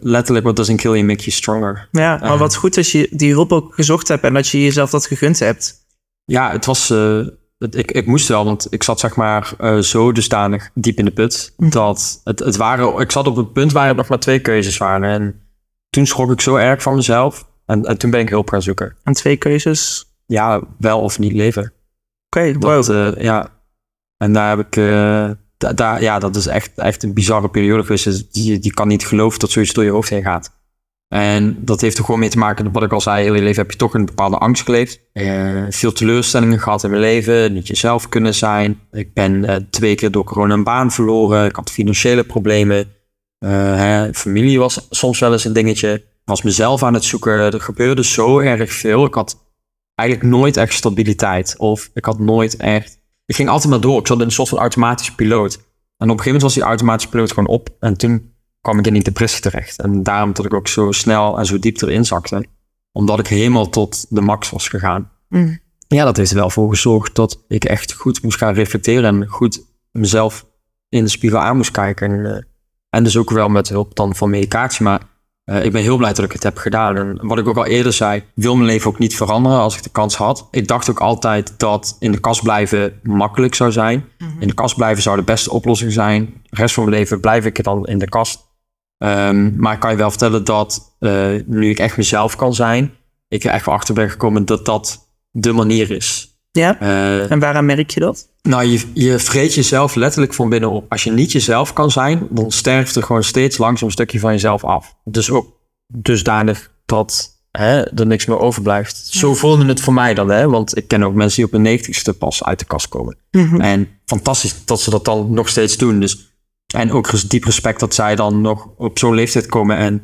letterlijk what doesn't kill you make you stronger. ja maar wat goed dat je die hulp ook gezocht hebt en dat je jezelf dat gegund hebt. Ja, het was, het- ik, ik moest wel, want ik zat zeg maar zo dusdanig diep in de put. Hm. Dat het, het waren, ik zat op het punt waar er nog maar twee keuzes waren. En toen schrok ik zo erg van mezelf. En, en toen ben ik hulp gaan zoeken. En twee keuzes. Ja, wel of niet leven. Oké, wow. eh, ja. En daar heb ik, eh, da- daar, ja, dat is echt, echt een bizarre periode geweest. Dus die kan niet geloven dat zoiets door je hoofd heen gaat. En dat heeft er gewoon mee te maken, met wat ik al zei, heel je leven heb je toch een bepaalde angst geleefd. Eh, veel teleurstellingen gehad in mijn leven, niet jezelf kunnen zijn. Ik ben twee keer door corona een baan verloren. Ik had financiële problemen. Eh, hè, familie was soms wel eens een dingetje. Ik was mezelf aan het zoeken. Er gebeurde zo erg veel. Ik had eigenlijk nooit echt stabiliteit. Of ik had nooit echt... Ik ging altijd maar door. Ik zat in een soort van automatische piloot. En op een gegeven moment was die automatische piloot gewoon op. En toen kwam ik in die depressie terecht. En daarom dat ik ook zo snel en zo diep erin zakte. Omdat ik helemaal tot de max was gegaan. Mm. Ja, dat heeft er wel voor gezorgd dat ik echt goed moest gaan reflecteren. En goed mezelf in de spiegel aan moest kijken. En, eh, en dus ook wel met hulp dan van medicatie. Maar eh, ik ben heel blij dat ik het heb gedaan. En wat ik ook al eerder zei, wil mijn leven ook niet veranderen als ik de kans had. Ik dacht ook altijd dat in de kast blijven makkelijk zou zijn. In de kast blijven zou de beste oplossing zijn. De rest van mijn leven blijf ik dan in de kast. Ehm, maar ik kan je wel vertellen dat eh, nu ik echt mezelf kan zijn, ik er echt achter ben gekomen dat dat de manier is. Ja? Eh, En waaraan merk je dat? nou, je, je vreet jezelf letterlijk van binnen op. Als je niet jezelf kan zijn, dan sterft er gewoon steeds langzaam een stukje van jezelf af. Dus ook dusdanig dat hè, er niks meer overblijft. Zo voelde het voor mij dan, hè? want ik ken ook mensen die op hun negentigste pas uit de kast komen. En fantastisch dat ze dat dan nog steeds doen. Dus, en ook diep respect dat zij dan nog op zo'n leeftijd komen en,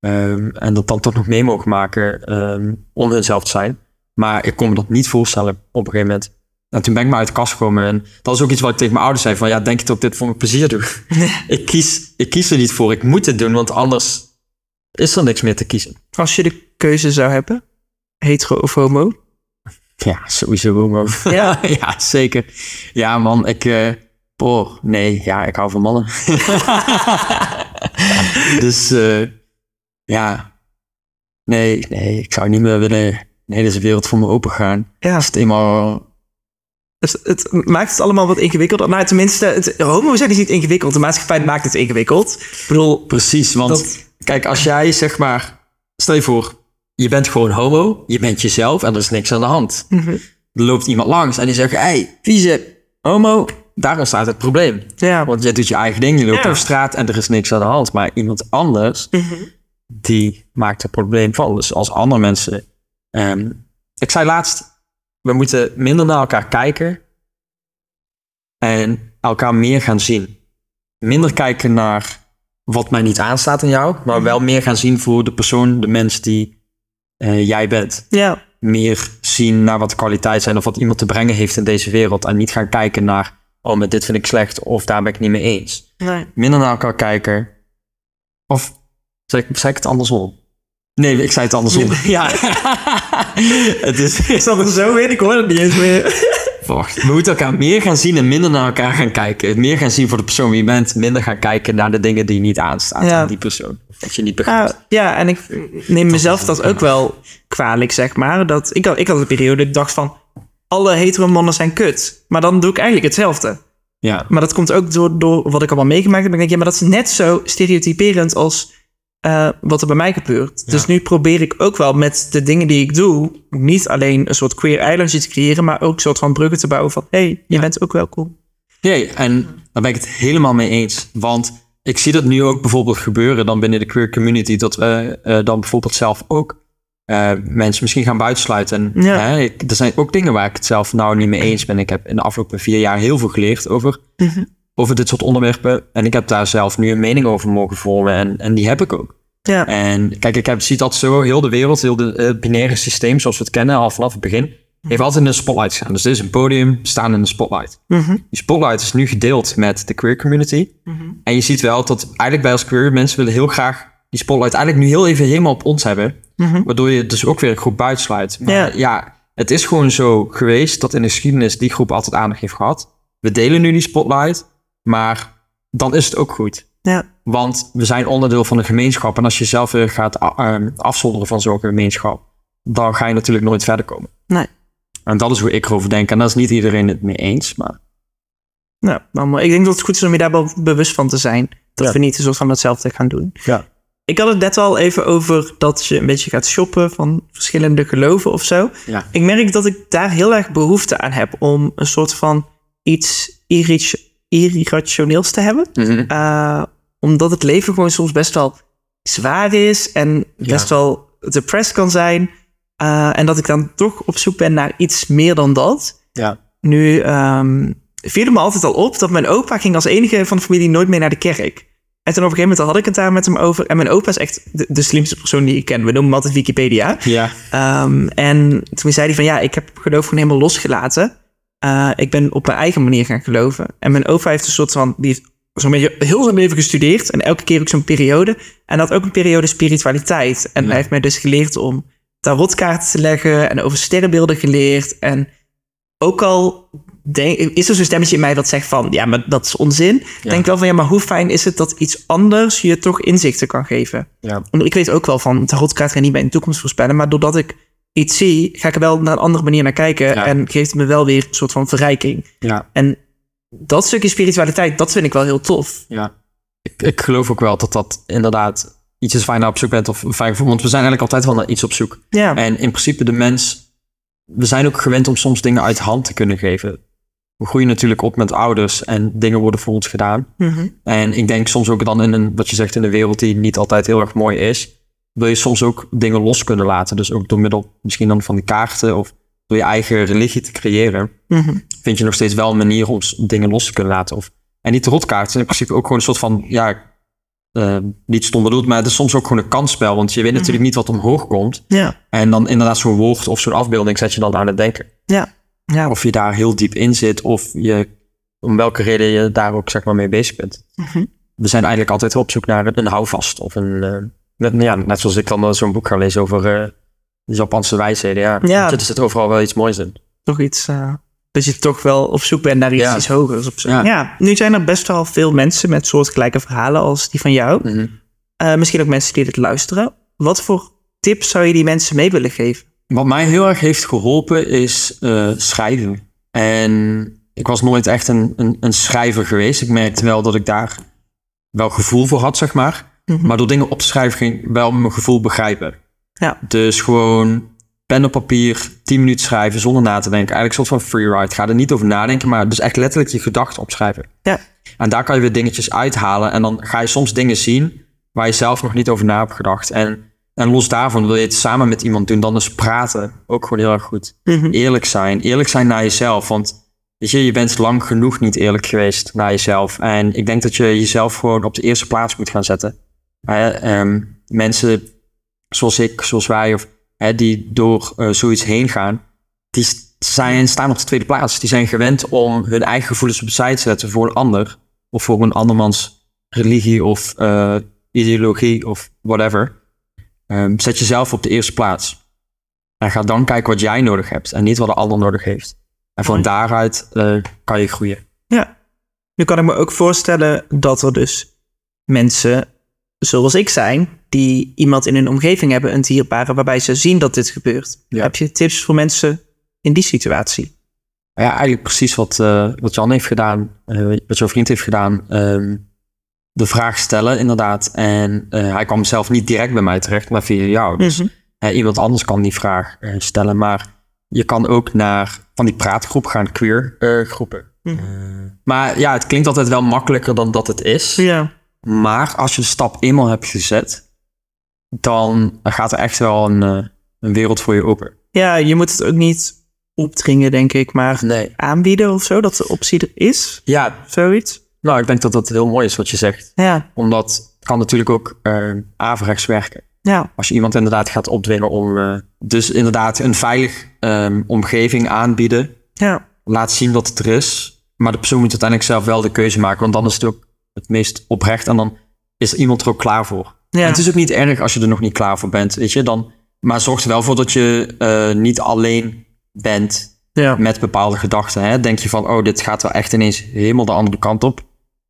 ehm, en dat dan toch nog mee mogen maken ehm, om hunzelf te zijn. Maar ik kon me dat niet voorstellen op een gegeven moment. En toen ben ik maar uit de kast gekomen. En dat is ook iets wat ik tegen mijn ouders zei. Van ja, denk je dat ik dit voor mijn plezier doe? [laughs] ik, kies, ik kies er niet voor. Ik moet het doen, want anders is er niks meer te kiezen. Als je de keuze zou hebben, hetero of homo? Ja, sowieso homo. Ja. [laughs] ja, zeker. Ja, man, ik... boah, nee, ja, ik hou van mannen. [laughs] dus, eh, ja. Nee, nee, ik zou niet meer willen... Nee, deze wereld voor me open gaan. Ja, Als het eenmaal... het, het maakt het allemaal wat ingewikkelder. Nou, tenminste, het, homo zijn is niet ingewikkeld. De maatschappij maakt het ingewikkeld. Ik bedoel, Precies, want Dat- kijk, als jij zeg maar... Stel je voor, je bent gewoon homo, je bent jezelf en er is niks aan de hand. Mhm. Er loopt iemand langs en die zegt... hey, vieze homo, daar staat het probleem. ja, Want jij doet je eigen ding, je loopt Ja. over straat en er is niks aan de hand. Maar iemand anders, Mhm. die maakt er probleem van. Dus als andere mensen... ehm, ik zei laatst, we moeten minder naar elkaar kijken en elkaar meer gaan zien. Minder kijken naar wat mij niet aanstaat in jou, maar wel meer gaan zien voor de persoon, de mens die eh, jij bent. ja, Meer zien naar wat de kwaliteit zijn of wat iemand te brengen heeft in deze wereld. En niet gaan kijken naar, oh, met dit vind ik slecht of daar ben ik niet mee eens. nee. Minder naar elkaar kijken. Of zei ik, zei ik het andersom? Nee, ik zei het andersom. ja. [laughs] het is, Is dat er zo in? Ik hoor het niet eens meer. Wacht, we moeten elkaar meer gaan zien en minder naar elkaar gaan kijken. Meer gaan zien voor de persoon wie je bent. Minder gaan kijken naar de dingen die niet aanstaan Ja. aan die persoon. Dat je niet begrijpt. Ja, ja, en ik neem mezelf dat ook wel kwalijk, zeg maar. Dat, ik, had, ik had een periode ik dacht van... alle hetero mannen zijn kut. Maar dan doe ik eigenlijk hetzelfde. Ja. Maar dat komt ook door, door wat ik allemaal meegemaakt heb. Ik denk, ja, maar dat is net zo stereotyperend als eh, wat er bij mij gebeurt. Dus nu probeer ik ook wel met de dingen die ik doe... niet alleen een soort queer eilandje te creëren... maar ook een soort van bruggen te bouwen van... hé, hey, je bent ook welkom. Nee, en daar ben ik het helemaal mee eens. Want ik zie dat nu ook bijvoorbeeld gebeuren dan binnen de queer community. Dat we eh, dan bijvoorbeeld zelf ook eh, mensen misschien gaan buitensluiten. En, Ja. hè, ik, er zijn ook dingen waar ik het zelf nou niet mee eens ben. Ik heb in de afgelopen vier jaar heel veel geleerd over, over dit soort onderwerpen. En ik heb daar zelf nu een mening over mogen vormen. En, en die heb ik ook. Ja, En kijk, ik heb, zie dat zo, heel de wereld, heel de, het binaire systeem zoals we het kennen, al vanaf het begin, heeft altijd in een spotlight gestaan. Dus dit is een podium, staan in een spotlight. Mhm. Die spotlight is nu gedeeld met de queer community. En je ziet wel dat eigenlijk bij als queer mensen willen heel graag die spotlight eigenlijk nu heel even helemaal op ons hebben. Waardoor je dus ook weer een groep buitensluit. Maar ja. het is gewoon zo geweest dat in de geschiedenis die groep altijd aandacht heeft gehad. We delen nu die spotlight, maar dan is het ook goed. ja, Want we zijn onderdeel van een gemeenschap. En als je zelf weer gaat a- ehm, afzonderen van zo'n gemeenschap, dan ga je natuurlijk nooit verder komen. nee. En dat is hoe ik erover denk. En daar is niet iedereen het mee eens. Maar Nou, maar ik denk dat het goed is om je daar wel bewust van te zijn. Dat Ja. we niet een soort van hetzelfde gaan doen. ja. Ik had het net al even over dat je een beetje gaat shoppen van verschillende geloven of zo. Ja. Ik merk dat ik daar heel erg behoefte aan heb om een soort van iets irrit- irrationeels te hebben. Mhm. Eh, omdat het leven gewoon soms best wel zwaar is en best wel depressed kan zijn. Eh, en dat ik dan toch op zoek ben naar iets meer dan dat. ja. Nu ehm viel me altijd al op dat mijn opa ging als enige van de familie nooit mee naar de kerk. En toen op een gegeven moment had ik het daar met hem over. En mijn opa is echt de, de slimste persoon die ik ken. We noemen hem altijd Wikipedia. Ja. Ehm, en toen zei hij van ja, ik heb geloof gewoon helemaal losgelaten. Uh, ik ben op mijn eigen manier gaan geloven. En mijn opa heeft een soort van, die heeft zo'n beetje heel zijn leven gestudeerd. En elke keer ook zo'n periode. En had ook een periode spiritualiteit. En Ja. hij heeft mij dus geleerd om tarotkaarten te leggen. En over sterrenbeelden geleerd. En ook al denk, is er zo'n stemmetje in mij dat zegt van... Ja, maar dat is onzin. Ja. Denk wel van ja, maar hoe fijn is het dat iets anders je toch inzichten kan geven. Ja. Ik weet ook wel van, tarotkaart kan niet bij de toekomst voorspellen. Maar doordat ik iets zie, ga ik er wel naar een andere manier naar kijken. Ja. En geeft het me wel weer een soort van verrijking. Ja. En dat stukje spiritualiteit, dat vind ik wel heel tof. Ja. Ik, ik geloof ook wel dat dat inderdaad iets is waar je naar op zoek bent. Of. Want we zijn eigenlijk altijd wel naar iets op zoek. Ja, En in principe de mens... We zijn ook gewend om soms dingen uit hand te kunnen geven. We groeien natuurlijk op met ouders en dingen worden voor ons gedaan. Mhm. En ik denk soms ook dan in een, wat je zegt, in een wereld die niet altijd heel erg mooi is, wil je soms ook dingen los kunnen laten. Dus ook door middel misschien dan van die kaarten of door je eigen religie te creëren, Mhm. vind je nog steeds wel een manier om dingen los te kunnen laten. Of, en die tarotkaarten zijn in principe ook gewoon een soort van, ja, eh, niet stom bedoeld, maar het is soms ook gewoon een kansspel. Want je weet natuurlijk niet wat omhoog komt. ja, En dan inderdaad zo'n woord of zo'n afbeelding zet je dan aan het denken. ja. ja. Of je daar heel diep in zit of je, om welke reden je daar ook zeg maar mee bezig bent Mhm. we zijn eigenlijk altijd op zoek naar een houvast. Of een, eh, net, ja, net zoals ik dan eh, zo'n boek ga lezen over eh, de Japanse wijsheden. Ja, Ja. er zit overal wel iets moois in. Toch iets, eh, dat je toch wel op zoek bent naar iets, Ja. iets hogers. Of zo. Ja. Ja. nu zijn er best wel veel mensen met soortgelijke verhalen als die van jou. Eh, misschien ook mensen die dit luisteren. Wat voor tips zou je die mensen mee willen geven? Wat mij heel erg heeft geholpen is eh, schrijven. En ik was nooit echt een, een, een schrijver geweest. Ik merkte wel dat ik daar wel gevoel voor had, zeg maar. Mhm. Maar door dingen op te schrijven ging ik wel mijn gevoel begrijpen. Ja. Dus gewoon pen op papier, 10 minuten schrijven zonder na te denken. Eigenlijk een soort van freeride. Ga er niet over nadenken, maar dus echt letterlijk je gedachten opschrijven. Ja. En daar kan je weer dingetjes uithalen. En dan ga je soms dingen zien waar je zelf nog niet over na hebt gedacht. En, en los daarvan wil je het samen met iemand doen. Dan is praten ook gewoon heel erg goed. Mhm. Eerlijk zijn. Eerlijk zijn naar jezelf. Want weet je, je bent lang genoeg niet eerlijk geweest naar jezelf. En ik denk dat je jezelf gewoon op de eerste plaats moet gaan zetten. Hè, ehm, mensen zoals ik, zoals wij, of hè, die door eh, zoiets heen gaan, die zijn, staan op de tweede plaats. Die zijn gewend om hun eigen gevoelens opzij te zetten voor een ander. Of voor een andermans religie of eh, ideologie of whatever. Ehm, zet jezelf op de eerste plaats. En ga dan kijken wat jij nodig hebt en niet wat de ander nodig heeft. En van daaruit eh, kan je groeien. Ja. Nu kan ik me ook voorstellen dat er dus mensen zoals ik zijn, die iemand in hun omgeving hebben, een dierbare, waarbij ze zien dat dit gebeurt. Ja. Heb je tips voor mensen in die situatie? Ja, eigenlijk precies wat, eh, wat Jan heeft gedaan, eh, wat jouw vriend heeft gedaan. Ehm, de vraag stellen, inderdaad. En eh, hij kwam zelf niet direct bij mij terecht, maar via jou. Dus Mhm. iemand anders kan die vraag stellen. Maar je kan ook naar van die praatgroep gaan, queer groepen. Mhm. Maar ja, het klinkt altijd wel makkelijker dan dat het is. Ja. Maar als je de stap eenmaal hebt gezet, dan gaat er echt wel een, eh, een wereld voor je open. ja, je moet het ook niet opdringen, denk ik, maar Nee. aanbieden of zo, dat de optie er is, Ja, zoiets. nou, ik denk dat dat heel mooi is wat je zegt. Ja, Omdat het kan natuurlijk ook eh averechts werken. ja, Als je iemand inderdaad gaat opdwingen om eh, dus inderdaad een veilig ehm, omgeving aanbieden. ja, Laat zien dat het er is. Maar de persoon moet uiteindelijk zelf wel de keuze maken. Want dan is het ook het meest oprecht. En dan is iemand er ook klaar voor. ja. En het is ook niet erg als je er nog niet klaar voor bent. Weet je? Dan, maar zorg er wel voor dat je eh, niet alleen bent ja. met bepaalde gedachten. Hè? Denk je van, oh, dit gaat wel echt ineens helemaal de andere kant op.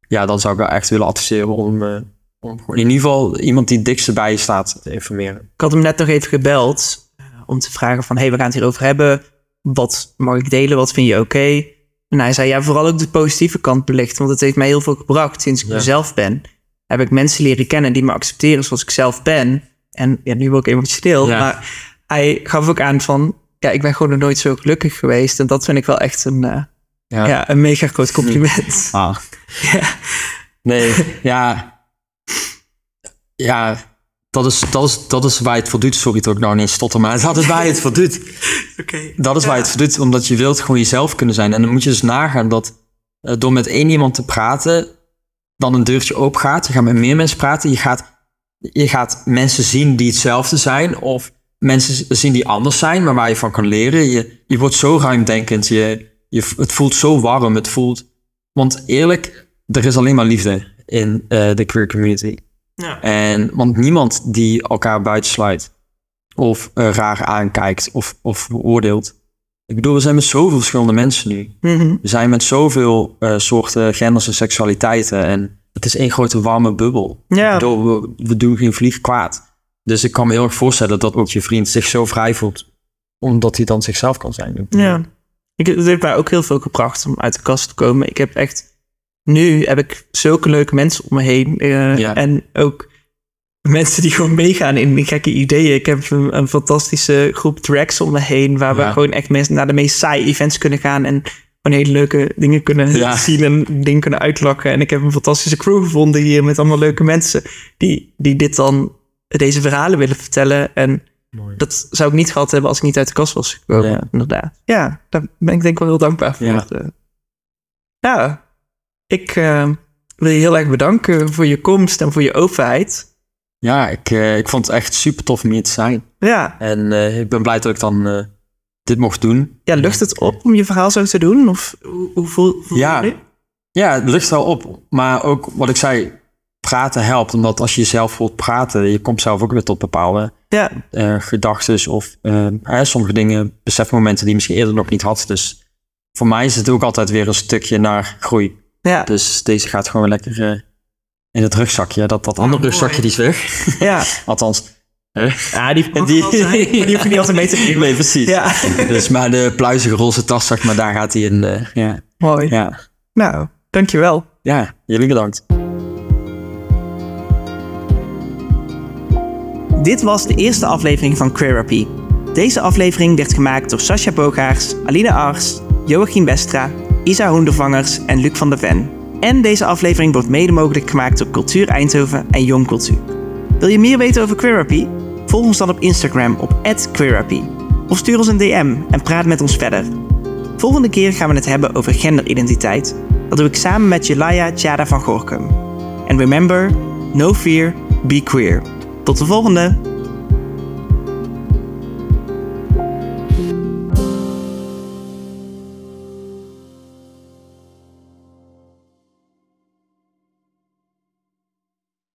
Ja, dan zou ik wel echt willen adviseren om, eh, om in ieder geval iemand die het dikste bij je staat te informeren. Ik had hem net nog even gebeld eh, om te vragen van... hey, we gaan het hierover hebben. Wat mag ik delen? Wat vind je oké? En hij zei, ja, vooral ook de positieve kant belichten. Want het heeft mij heel veel gebracht sinds ik Ja. mezelf ben. Heb ik mensen leren kennen die me accepteren zoals ik zelf ben. En ja, nu word ik emotioneel. Ja. Maar hij gaf ook aan van... ja, ik ben gewoon nog nooit zo gelukkig geweest. En dat vind ik wel echt een, Ja. ja. een mega groot compliment. Ah. [laughs] Ja. Nee, ja. Ja, dat is, dat, is, dat is waar je het voor doet. Sorry dat ik nou ineens stotter, maar dat is waar je het voor doet. [laughs] Dat is waar je het voor doet, omdat je wilt gewoon jezelf kunnen zijn. En dan moet je dus nagaan dat eh, door met één iemand te praten, dan een deurtje open gaat. Je gaat met meer mensen praten. Je gaat, je gaat mensen zien die hetzelfde zijn. Of mensen zien die anders zijn, maar waar je van kan leren. Je, je wordt zo ruimdenkend. Je, je, het voelt zo warm. Het voelt... Want eerlijk, er is alleen maar liefde in eh, de queer community. Ja. En, want niemand die elkaar buitensluit of eh, raar aankijkt of, of veroordeelt. Ik bedoel, we zijn met zoveel verschillende mensen nu. Mhm. We zijn met zoveel eh, soorten genders en seksualiteiten. En het is één grote warme bubbel. Ja. Ik bedoel, we, we doen geen vlieg kwaad. Dus ik kan me heel erg voorstellen dat ook je vriend zich zo vrij voelt. Omdat hij dan zichzelf kan zijn. Ja. Ik, het heeft mij ook heel veel gebracht om uit de kast te komen. Ik heb echt... Nu heb ik zulke leuke mensen om me heen. eh, Ja. En ook mensen die gewoon meegaan in die gekke ideeën. Ik heb een, een fantastische groep tracks om me heen... waar we gewoon echt mensen naar de meest saaie events kunnen gaan... en gewoon hele leuke dingen kunnen Ja. zien en dingen kunnen uitlachen. En ik heb een fantastische crew gevonden hier met allemaal leuke mensen... die, die dit dan, deze verhalen willen vertellen... en dat zou ik niet gehad hebben als ik niet uit de kast was gekomen, Ja. inderdaad. Ja, daar ben ik denk ik wel heel dankbaar voor. Ja. Eh, Ja, ik eh, wil je heel erg bedanken voor je komst en voor je openheid. Ja, ik, eh, ik vond het echt super tof om hier te zijn. Ja, En eh, ik ben blij dat ik dan dit mocht doen. ja lucht het op om je verhaal zo te doen? Of hoe, hoe voel, voel Ja. je? Ja, het lucht wel op. Maar ook wat ik zei, praten helpt. Omdat als je zelf voelt praten, je komt zelf ook weer tot bepaalde Ja, gedachten of eh, hè, sommige dingen, besefmomenten die je misschien eerder nog niet had. Dus voor mij is het ook altijd weer een stukje naar groei. Ja, Dus deze gaat gewoon lekker eh, in het rugzakje. Dat, dat andere mooi. rugzakje die is weg. ja. [laughs] Althans. hè? ja die, die, [laughs] die, die hoef je niet altijd mee te nemen. Nee, precies. Ja, [laughs] Dus maar de pluizige roze tas, zeg maar, daar gaat hij in. eh, ja. mooi. Ja. Nou, dankjewel. ja, jullie bedankt. Dit was de eerste aflevering van Queerapy. Deze aflevering werd gemaakt door Sascha Bogaars, Aline Ars, Joachim Westra, Isa Hoendervangers en Luc van der Ven. En deze aflevering wordt mede mogelijk gemaakt door Cultuur Eindhoven en Jong Cultuur. Wil je meer weten over Queerapy? Volg ons dan op Instagram op @queerapy of stuur ons een DM en praat met ons verder. Volgende keer gaan we het hebben over genderidentiteit. Dat doe ik samen met Jelaya Tjada van Gorkum. En remember, no fear, be queer. Tot de volgende!